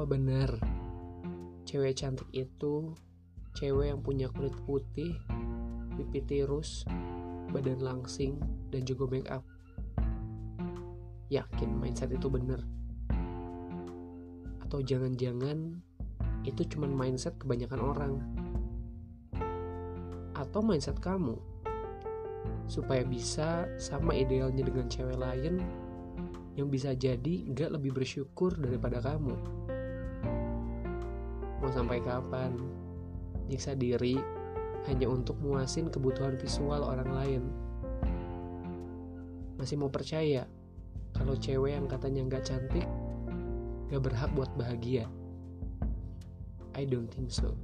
Apa benar cewek cantik itu cewek yang punya kulit putih, pipi tirus, badan langsing, dan juga make up? Yakin mindset itu benar? Atau jangan-jangan itu cuma mindset kebanyakan orang? Atau mindset kamu? Supaya bisa sama idealnya dengan cewek lain yang bisa jadi nggak lebih bersyukur daripada kamu. Mau sampai kapan? Nyiksa diri hanya untuk muasin kebutuhan visual orang lain. Masih mau percaya kalau cewek yang katanya nggak cantik gak berhak buat bahagia? I don't think so.